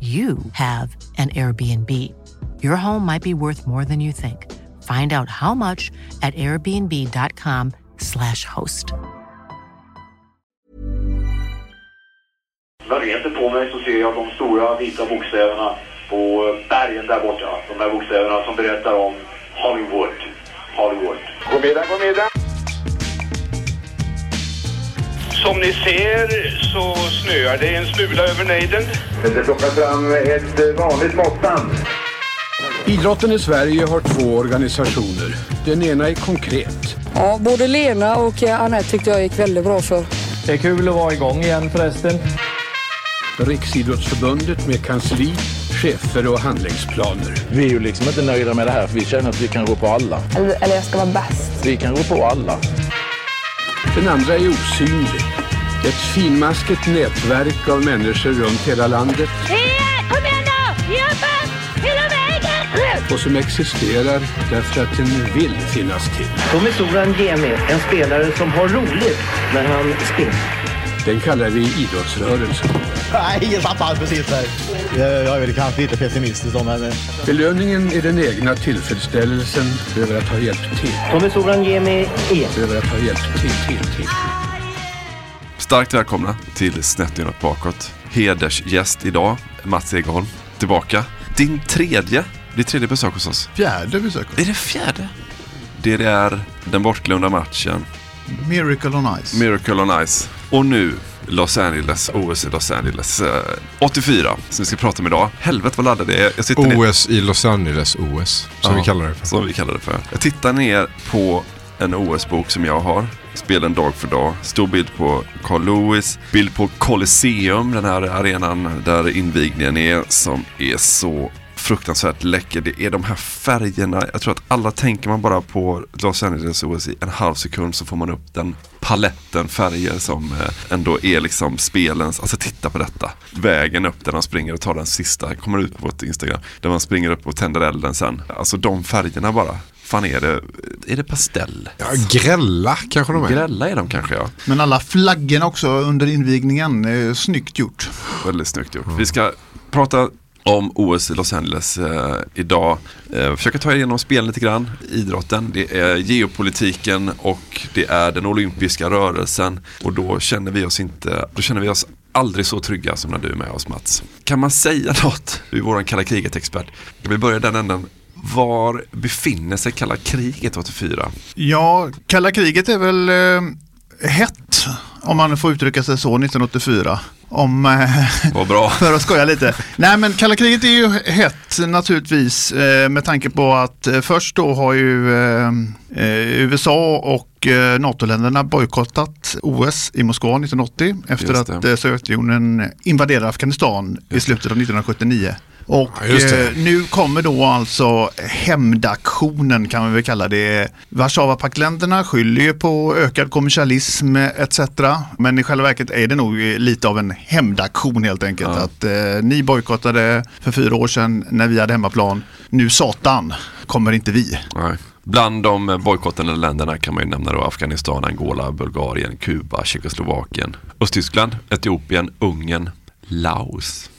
you have an Airbnb. Your home might be worth more than you think. Find out how much at airbnb.com/slash host. När jag på mig så ser jag de stora vita bokstäverna på eh, bergen där borta. De där bokstäverna som berättar om Hollywood. Hollywood. God middag, god middag. Som ni ser så snöar det en smula över nejden. Det plockas fram ett eh, vanligt måttband. Idrotten i Sverige har två organisationer. Den ena är konkret. Ja, både Lena och eh, Anette tyckte jag gick väldigt bra för. Det är kul att vara igång igen förresten. Riksidrottsförbundet med kansli, chefer och handlingsplaner. Vi är ju liksom inte nöjda med det här för vi känner att vi kan gå på alla. Eller, eller jag ska vara bäst. Vi kan gå på alla. Den andra är osynlig. Ett finmaskigt nätverk av människor runt hela landet Kom igen! Ge upp! Hela vägen! och som existerar därför att den vill finnas till. Tommy Soran Gemi, en spelare som har roligt när han spelar. Den kallar vi idrottsrörelsen. Nej, jag satt alls precis där. Jag är väl kanske lite pessimistisk då, men... eh, Belöningen är den egna tillfredsställelsen över att ha hjälpt till. Tommy Soran Gemi är Över att ha hjälpt till, till, till. Starkt välkomna till Snett inåt bakåt. Hedersgäst idag, Mats Egerholm, tillbaka. Din tredje, ditt tredje besök hos oss. Fjärde besök. Är det fjärde? Det är den bortglömda matchen, Miracle on Ice. Miracle on Ice. Och nu Los Angeles, OS i Los Angeles eh, 84, som vi ska prata om idag. Helvete vad laddad det är. Jag sitter ner- OS i Los Angeles OS, som Ja, vi kallar det för. Som vi kallar det för. Jag tittar ner på en OS-bok som jag har. Spelen dag för dag. Stor bild på Carl Lewis. Bild på Colosseum, den här arenan där invigningen är, som är så fruktansvärt läcker. Det är de här färgerna. Jag tror att alla tänker man bara på Los Angeles OS i en halv sekund så får man upp den paletten färger som eh, ändå är liksom spelens, alltså titta på detta. Vägen upp där de springer och tar den sista, kommer ut på vårt Instagram. Där man springer upp och tänder elden sen. Alltså de färgerna bara. Fan är det, är det pastell? Ja, grälla kanske de är. Grälla är de kanske ja. Men alla flaggorna också under invigningen, är snyggt gjort. Väldigt snyggt gjort. Vi ska prata om OS i Los Angeles eh, idag. Eh, försöka ta igenom spelen lite grann, idrotten, det är geopolitiken och det är den olympiska rörelsen. Och då känner vi oss inte, då känner vi oss aldrig så trygga som när du är med oss Mats. Kan man säga något? Du är vår kalla kriget-expert. Vi börjar den änden. Var befinner sig kalla kriget 84? Ja, kalla kriget är väl eh, hett, om man får uttrycka sig så, 1984. Om, eh, Vad bra. för att skoja lite. Nej men kalla kriget är ju hett naturligtvis eh, med tanke på att eh, först då har ju USA och NATO-länderna bojkottat OS i Moskva 1980 efter att Sovjetunionen invaderade Afghanistan i slutet av 1979. Och Ja, eh, nu kommer då alltså hämndaktionen kan man väl kalla det. Warszawapaktländerna skyller ju på ökad kommersialism etc. Men i själva verket är det nog lite av en hämndaktion helt enkelt. Ja. Att eh, ni bojkottade för fyra år sedan när vi hade hemmaplan. Nu satan kommer inte vi. Nej. Bland de bojkottande länderna kan man ju nämna då Afghanistan, Angola, Bulgarien, Kuba, Tjeckoslovakien, Östtyskland, Etiopien, Ungern, Laos,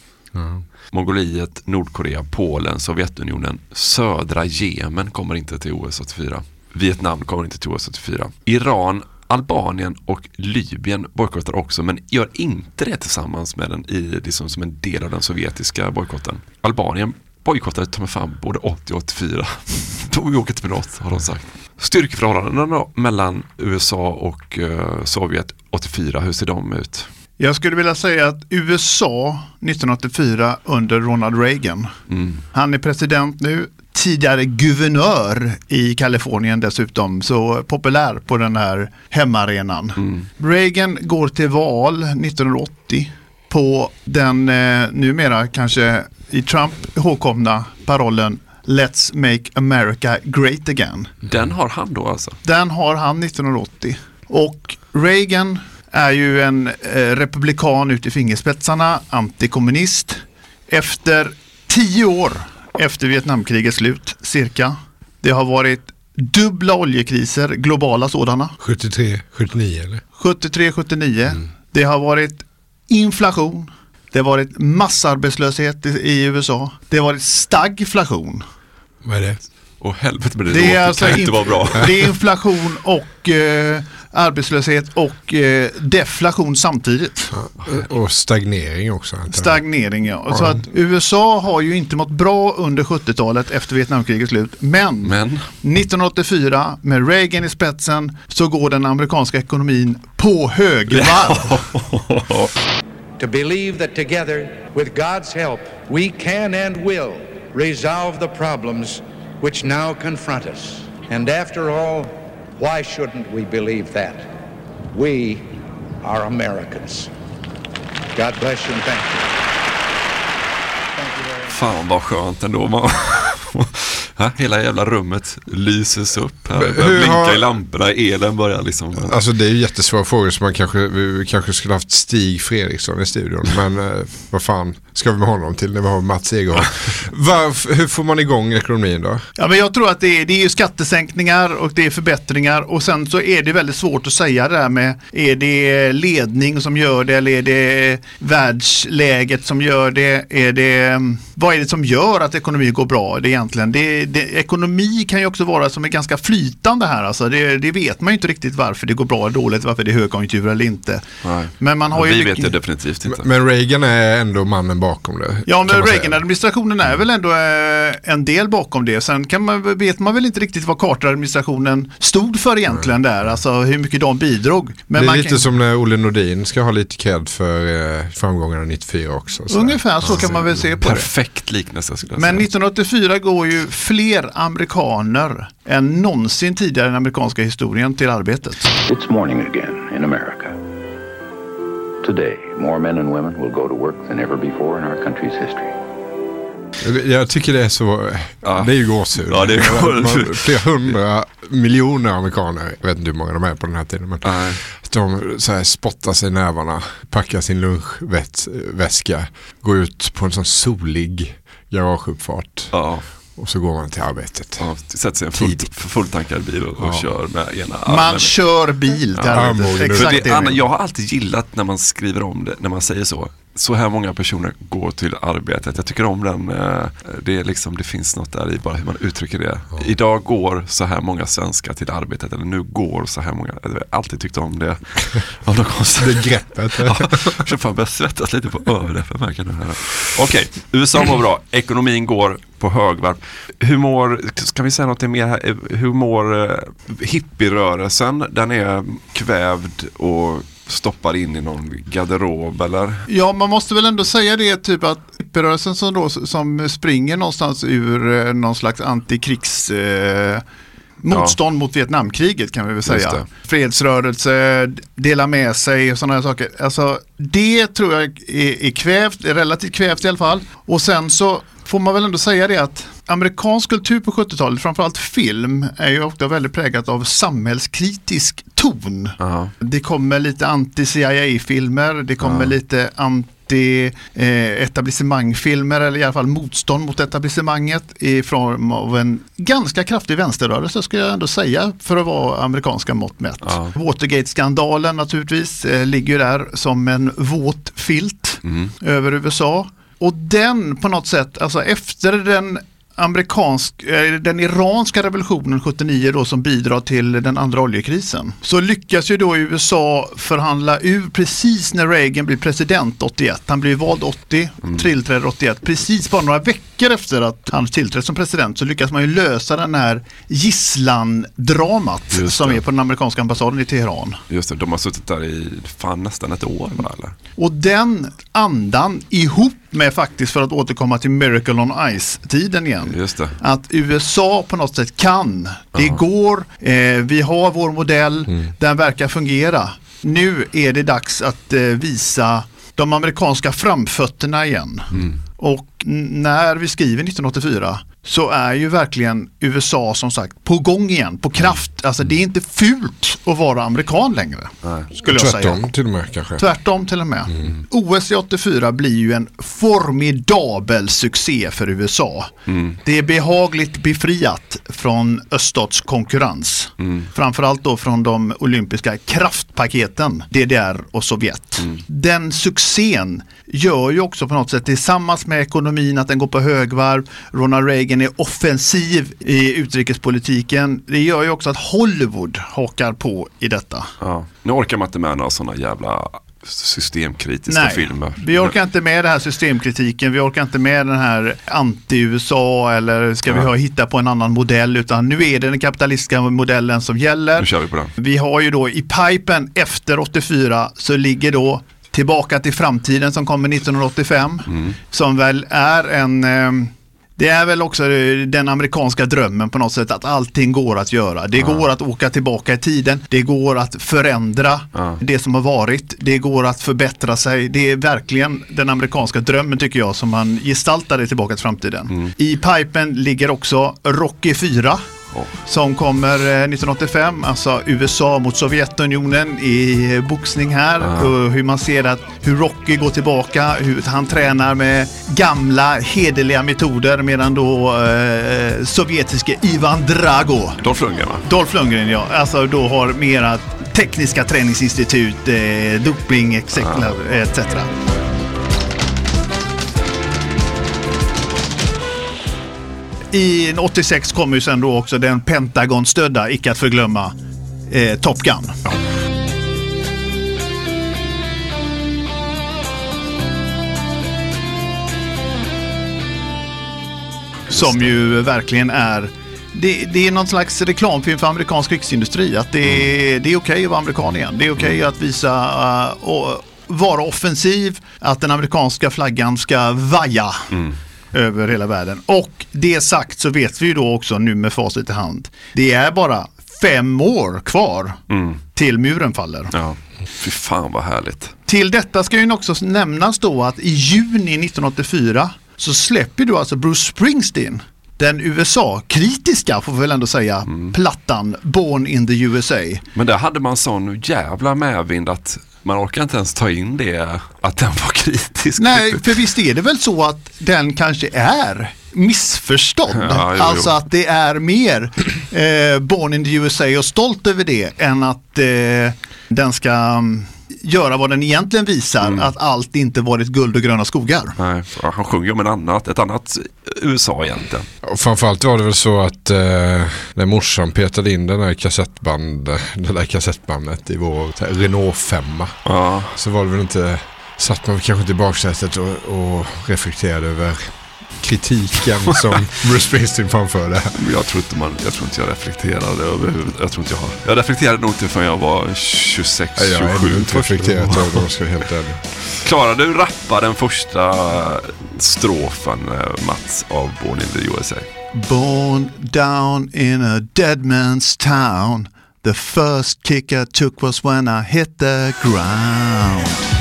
Mongoliet, Nordkorea, Polen, Sovjetunionen, södra Jemen kommer inte till OS 84. Vietnam kommer inte till OS 84. Iran, Albanien och Libyen bojkottar också men gör inte det tillsammans med den i, liksom, som en del av den sovjetiska bojkotten. Albanien bojkottade ta mig fan både 80 och 84. de åker inte med något har de sagt. Styrkeförhållandena då, mellan USA och uh, Sovjet 84, hur ser de ut? Jag skulle vilja säga att USA 1984 under Ronald Reagan. Mm. Han är president nu, tidigare guvernör i Kalifornien dessutom, så populär på den här hemmaarenan. Mm. Reagan går till val 1980 på den eh, numera kanske i Trump ihågkomna parollen Let's make America great again. Den har han då alltså? Den har han 1980. Och Reagan är ju en eh, republikan ut i fingerspetsarna, antikommunist. Efter tio år efter Vietnamkrigets slut, cirka. Det har varit dubbla oljekriser, globala sådana. 73, 79 eller? 73, 79. Det har varit inflation. Det har varit massarbetslöshet i, i USA. Det har varit stagflation. Vad är det? Åh helvete men det, Det låter, är, alltså kan inte vara bra. det är inflation och eh, arbetslöshet och eh, deflation samtidigt. Och stagnering också. Stagnering ja. Så Ja. att USA har ju inte mått bra under 70-talet efter Vietnamkrigets slut. Men, Men 1984 med Reagan i spetsen så går den amerikanska ekonomin på högvarv. to believe that together, with God's help, we can and will resolve the problems which now confront us. And after all, why shouldn't we believe that? We are Americans. God bless you and thank you. Fan vad skönt ändå. Man, hela jävla rummet lyses upp. Här. Börjar hur blinka har- i lamporna, elen börjar liksom. Alltså det är ju jättesvåra frågor som man kanske, vi kanske skulle haft Stig Fredriksson i studion. Men eh, vad fan ska vi med honom till när vi har Mats Egerholm? Varf- hur får man igång ekonomin då? Ja, men jag tror att det är, det är ju skattesänkningar och det är förbättringar och sen så är det väldigt svårt att säga det där med är det ledning som gör det eller är det världsläget som gör det? Är det vad är det som gör att ekonomi går bra det egentligen? Det, det, ekonomi kan ju också vara som är ganska flytande här alltså. Det, det vet man ju inte riktigt varför det går bra eller dåligt, varför det är högkonjunktur eller inte. Nej. Men man har vi ju vet mycket- det definitivt inte. Men Reagan är ändå mannen bakom det. Ja, men. Reagan-administrationen är väl ändå eh, en del bakom det. Sen kan man, vet man väl inte riktigt vad Carter-administrationen stod för egentligen där, alltså hur mycket de bidrog. Men det är man lite kan, som när Olle Nordin ska ha lite cred för eh, framgångarna 94 också. så. Ungefär så kan man väl se på det. Perfekt liknelse skulle jag Men säga. 1984 går ju fler amerikaner än någonsin tidigare i den amerikanska historien till arbetet. It's morning again in America. Today, more men and women will go to work than ever before in our country's history. Jag tycker det är så, det är ju gåshud. Ja, det är gåshud. Man- Flera hundra miljoner amerikaner, jag vet inte hur många de är på den här tiden, men att de så här, spottar sig i nävarna, packar sin lunchväska, går ut på en sån solig garageuppfart. Och så går man till arbetet. Ja, sätter sig i en full, fulltankad bil och, och Ja. kör med ena Man armen. kör bil arbetet. För Exakt det, det. Anna, jag har alltid gillat när man skriver om det, när man säger så. Så här många personer går till arbetet. Jag tycker om den, eh, det, är liksom, det finns något där i bara hur man uttrycker det. Idag går så här många svenskar till arbetet. Eller nu går så här många. Jag har alltid tyckt om det. Av någon konstig... Det greppet. ja, jag fan börjar svettas lite på överläppen märker nu. Okej, USA mår bra. Ekonomin går på högvarv. Hur mår, kan vi säga något mer här? Hur mår eh, hippierörelsen? Den är kvävd och stoppar in i någon garderob eller? Ja, man måste väl ändå säga det typ att rörelsen som, då, som springer någonstans ur eh, någon slags antikrigs eh, motstånd mot Vietnamkriget kan vi väl säga. Fredsrörelse, dela med sig och sådana saker. Alltså det tror jag är, är kvävt, är relativt kvävt i alla fall. Och sen så får man väl ändå säga det att amerikansk kultur på 70-talet, framförallt film, är ju ofta väldigt präglat av samhällskritisk ton. Det kommer lite anti-CIA-filmer, det kommer Ja. lite anti-etablissemangfilmer eller i alla fall motstånd mot etablissemanget i form av en ganska kraftig vänsterrörelse skulle jag ändå säga för att vara amerikanska mått mätt. Watergate-skandalen naturligtvis eh, ligger där som en våt filt Mm. över USA. Och den på något sätt, alltså efter den amerikansk, eh, den iranska revolutionen 79 då som bidrar till den andra oljekrisen. Så lyckas ju då USA förhandla ur precis när Reagan blir president 81. Han blir vald 80, mm. tillträder 81. Precis bara några veckor efter att han tillträdde som president så lyckas man ju lösa den här gisslandramat som är på den amerikanska ambassaden i Teheran. Just det, de har suttit där i fan nästan ett år eller? Och den andan ihop med faktiskt för att återkomma till Miracle on Ice-tiden igen. Just det. Att USA på något sätt kan. Det Ja. går, eh, vi har vår modell, Mm. den verkar fungera. Nu är det dags att eh, visa de amerikanska framfötterna igen. Mm. Och när vi skriver 1984 så är ju verkligen USA som sagt på gång igen, på kraft. Alltså det är inte fult att vara amerikan längre. Skulle jag säga. Tvärtom till och med kanske. Tvärtom till och med. OS i 84 blir ju en formidabel succé för USA. Det är behagligt befriat från öststats konkurrens. Framförallt då från de olympiska kraftpaketen DDR och Sovjet. Den succén gör ju också på något sätt tillsammans med ekonomin att den går på högvarv. Ronald Reagan är offensiv i utrikespolitiken. Det gör ju också att Hollywood hakar på i detta. Ja. Nu orkar man inte med några sådana jävla systemkritiska Nej, filmer. vi orkar inte med den här systemkritiken, vi orkar inte med den här anti-USA eller ska vi Ja. ha, hitta på en annan modell utan nu är det den kapitalistiska modellen som gäller. Nu kör vi på den. Vi har ju då i pipen efter 84 så ligger då Tillbaka till framtiden som kommer 1985 Mm. som väl är en eh, det är väl också den amerikanska drömmen på något sätt att allting går att göra. Det går att åka tillbaka i tiden. Det går att förändra det som har varit. Det går att förbättra sig. Det är verkligen den amerikanska drömmen tycker jag som man gestaltar i Tillbaka till framtiden. I pipen ligger också Rocky 4 som kommer eh, 1985, alltså USA mot Sovjetunionen i eh, boxning här. Och hur man ser att hur Rocky går tillbaka, hur han tränar med gamla hederliga metoder medan då eh, sovjetiska Ivan Drago Dolph Lundgren va? Dolph Lundgren ja, alltså då har mera tekniska träningsinstitut, eh, doping etc. etc. I 86 kommer ju sen då också den Pentagon-stödda, icke att förglömma, eh, Top Gun. Som ju verkligen är det, det är någon slags reklamfilm för amerikansk krigsindustri. Att det, är- det är okej att vara amerikan igen. Det är okej att visa uh, och vara offensiv. Att den amerikanska flaggan ska vaja över hela världen. Och det sagt så vet vi ju då också nu med facit i hand. Det är bara fem år kvar till muren faller. Ja. Fy fan vad härligt. Till detta ska ju också nämnas då att i juni 1984 så släpper du alltså Bruce Springsteen den USA-kritiska, får vi väl ändå säga, plattan Born in the USA. Men där hade man sån jävla medvind att man orkar inte ens ta in det, att den var kritisk. Nej, för visst är det väl så att den kanske är missförstådd. Ja, jo, alltså jo. att det är mer eh, Born in the USA och stolt över det än att eh, den ska mm, göra vad den egentligen visar, Mm. att allt inte varit guld och gröna skogar. Nej, han sjunger om en annat, ett annat USA egentligen. Och framförallt var det väl så att eh, när morsan petade in den här kassettband, det där kassettbandet i vår Renault 5 så var det väl inte, satt man kanske inte i baksätet och, och reflekterade över kritiken som Bruce Springsteen framförde. Jag tror inte, man, jag, tror inte jag reflekterade överhuvud. Jag tror inte jag har. Jag reflekterade nog inte förrän jag var 26, Ja, jag har 27. ännu inte reflekterat över det om jag ska vara helt ärlig. Klarade du rappa den första strofen, eh, Mats, av Born in the USA? Born down in a dead man's town. The first kick I took was when I hit the ground.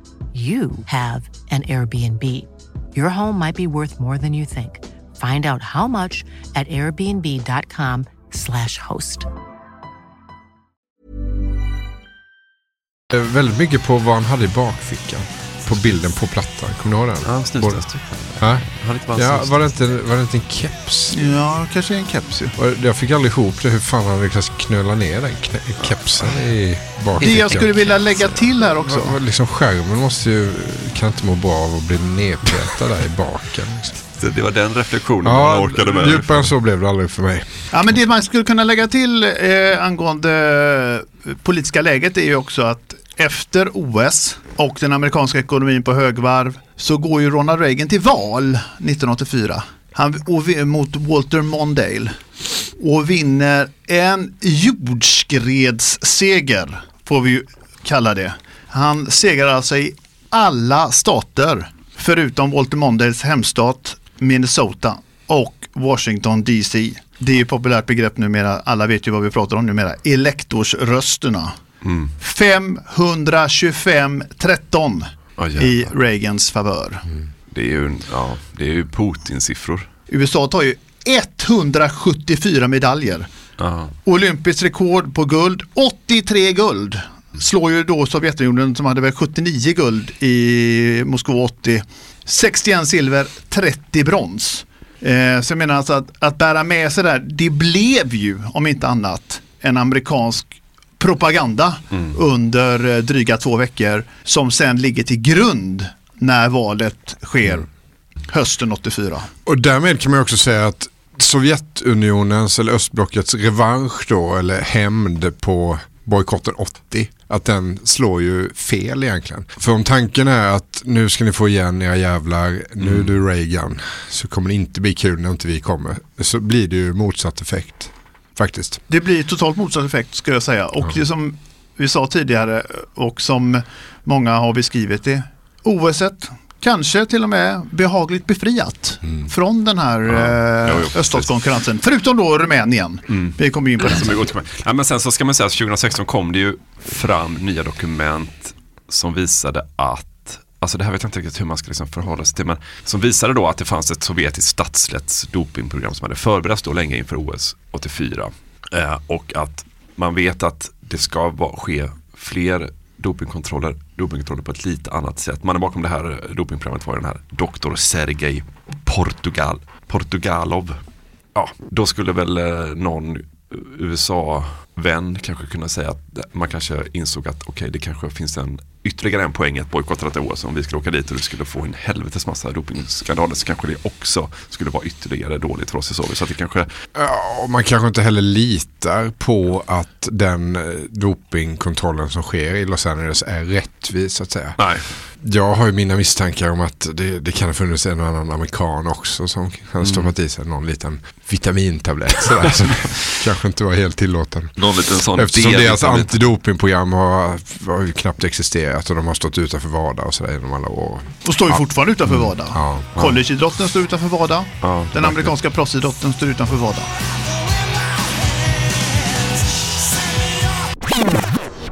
you have an Airbnb. Your home might be worth more than you think. Find out how much at airbnb.com/slash host. Väldigt mycket på vad han hade i bakfickan. På bilden på plattan. Kommer du ihåg den? Ja. Ja, lite bara ja var, det inte, var det inte en keps? Ja, kanske en keps ju. Jag fick aldrig ihop det hur fan han lyckades knöla ner den kepsen i bakfickan. Det jag skulle vilja lägga till här också. Vad Liksom skärmen måste ju, kan inte må bra av att bli nedpetad där i baken. Liksom. Det, var den reflektionen man Ja, orkade med. djupare än så blev det aldrig för mig. Ja, men det man skulle kunna lägga till eh, angående eh, politiska läget är ju också att efter OS och den amerikanska ekonomin på högvarv så går ju Ronald Reagan till val 1984 han, och, mot Walter Mondale och vinner en jordskredsseger får vi ju kalla det. Han segrar alltså i alla stater förutom Walter Mondales hemstat Minnesota och Washington DC. Det är ju populärt begrepp numera, alla vet ju vad vi pratar om numera, elektorsrösterna. 525-13 i Reagans favör. Det är ju, ja, det är ju Putin-siffror. USA tar ju 174 medaljer. Ja. Olympiskt rekord på guld, 83 guld. Slår ju då Sovjetunionen som hade väl 79 guld i Moskva 80. 61 silver, 30 brons. Eh, så jag menar alltså att, att bära med sig där, det blev ju om inte annat en amerikansk propaganda under eh, dryga två veckor som sen ligger till grund när valet sker hösten 84. Och därmed kan man också säga att Sovjetunionens eller östblockets revansch då eller hämnd på bojkotten 80 att den slår ju fel egentligen. För om tanken är att nu ska ni få igen era jävlar, nu är du Reagan, så kommer det inte bli kul när inte vi kommer. Så blir det ju motsatt effekt faktiskt. Det blir totalt motsatt effekt ska jag säga. Och det som vi sa tidigare och som många har beskrivit det. OS kanske till och med behagligt befriat från den här jo, eh, öststatskonkurrensen. Förutom då Rumänien. Vi kommer in på det. Ja, men sen så ska man säga att 2016 kom det ju fram nya dokument som visade att Alltså det här vet jag inte riktigt hur man ska liksom förhålla sig till. Men som visade då att det fanns ett sovjetiskt statsrätts dopingprogram som hade förberetts då länge inför OS 84. Eh, och att man vet att det ska vara, ske fler dopingkontroller, dopingkontroller på ett lite annat sätt. Mannen bakom det här eh, dopingprogrammet var den här doktor Sergej Portugal, Portugalov. Ja, då skulle väl eh, någon USA-vän kanske kunna säga att man kanske insåg att okej, det kanske finns en ytterligare en poäng att bojkotta detta OS. Om vi skulle åka dit och det skulle få en helvetes massa dopingskandaler så kanske det också skulle vara ytterligare dåligt för oss i Sovjet. Så att det kanske, Ja, man kanske inte heller litar på att den eh, dopingkontrollen som sker i Los Angeles är rättvis så att säga. Nej. Jag har ju mina misstankar om att det, det kan ha funnits en och annan amerikan också som hade stoppat i sig någon liten vitamintablett sådär, som kanske inte var helt tillåten. Någon liten sån Eftersom deras antidopingprogram har, har ju knappt existerat och de har stått utanför WADA och sådär genom alla år. Och står ju Ja. fortfarande utanför Mm. WADA. Ja, ja. Collegeidrotten står utanför WADA. Ja, Den amerikanska proffsidrotten står utanför WADA.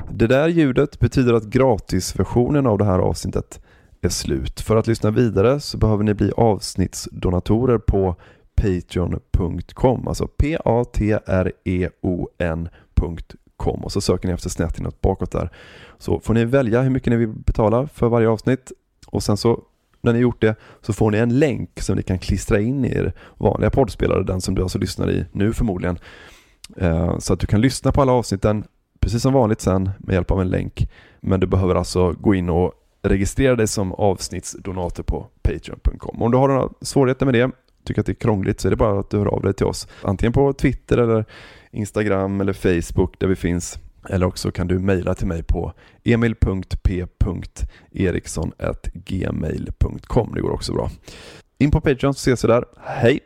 Det där ljudet betyder att gratisversionen av det här avsnittet är slut. För att lyssna vidare så behöver ni bli avsnittsdonatorer på patreon.com, alltså p-a-t-r-e-o-n.com patreon.com och så söker ni efter snett inåt bakåt där. Så får ni välja hur mycket ni vill betala för varje avsnitt och sen så när ni gjort det så får ni en länk som ni kan klistra in i er vanliga poddspelare, den som du alltså lyssnar i nu förmodligen. Eh, så att du kan lyssna på alla avsnitten precis som vanligt sen med hjälp av en länk. Men du behöver alltså gå in och registrera dig som avsnittsdonator på Patreon.com. Om du har några svårigheter med det, tycker att det är krångligt, så är det bara att du hör av dig till oss. Antingen på Twitter eller Instagram eller Facebook där vi finns. Eller också kan du mejla till mig på emil.p.eriksson.gmail.com. Det går också bra. In på Patreon så ses vi där. Hej!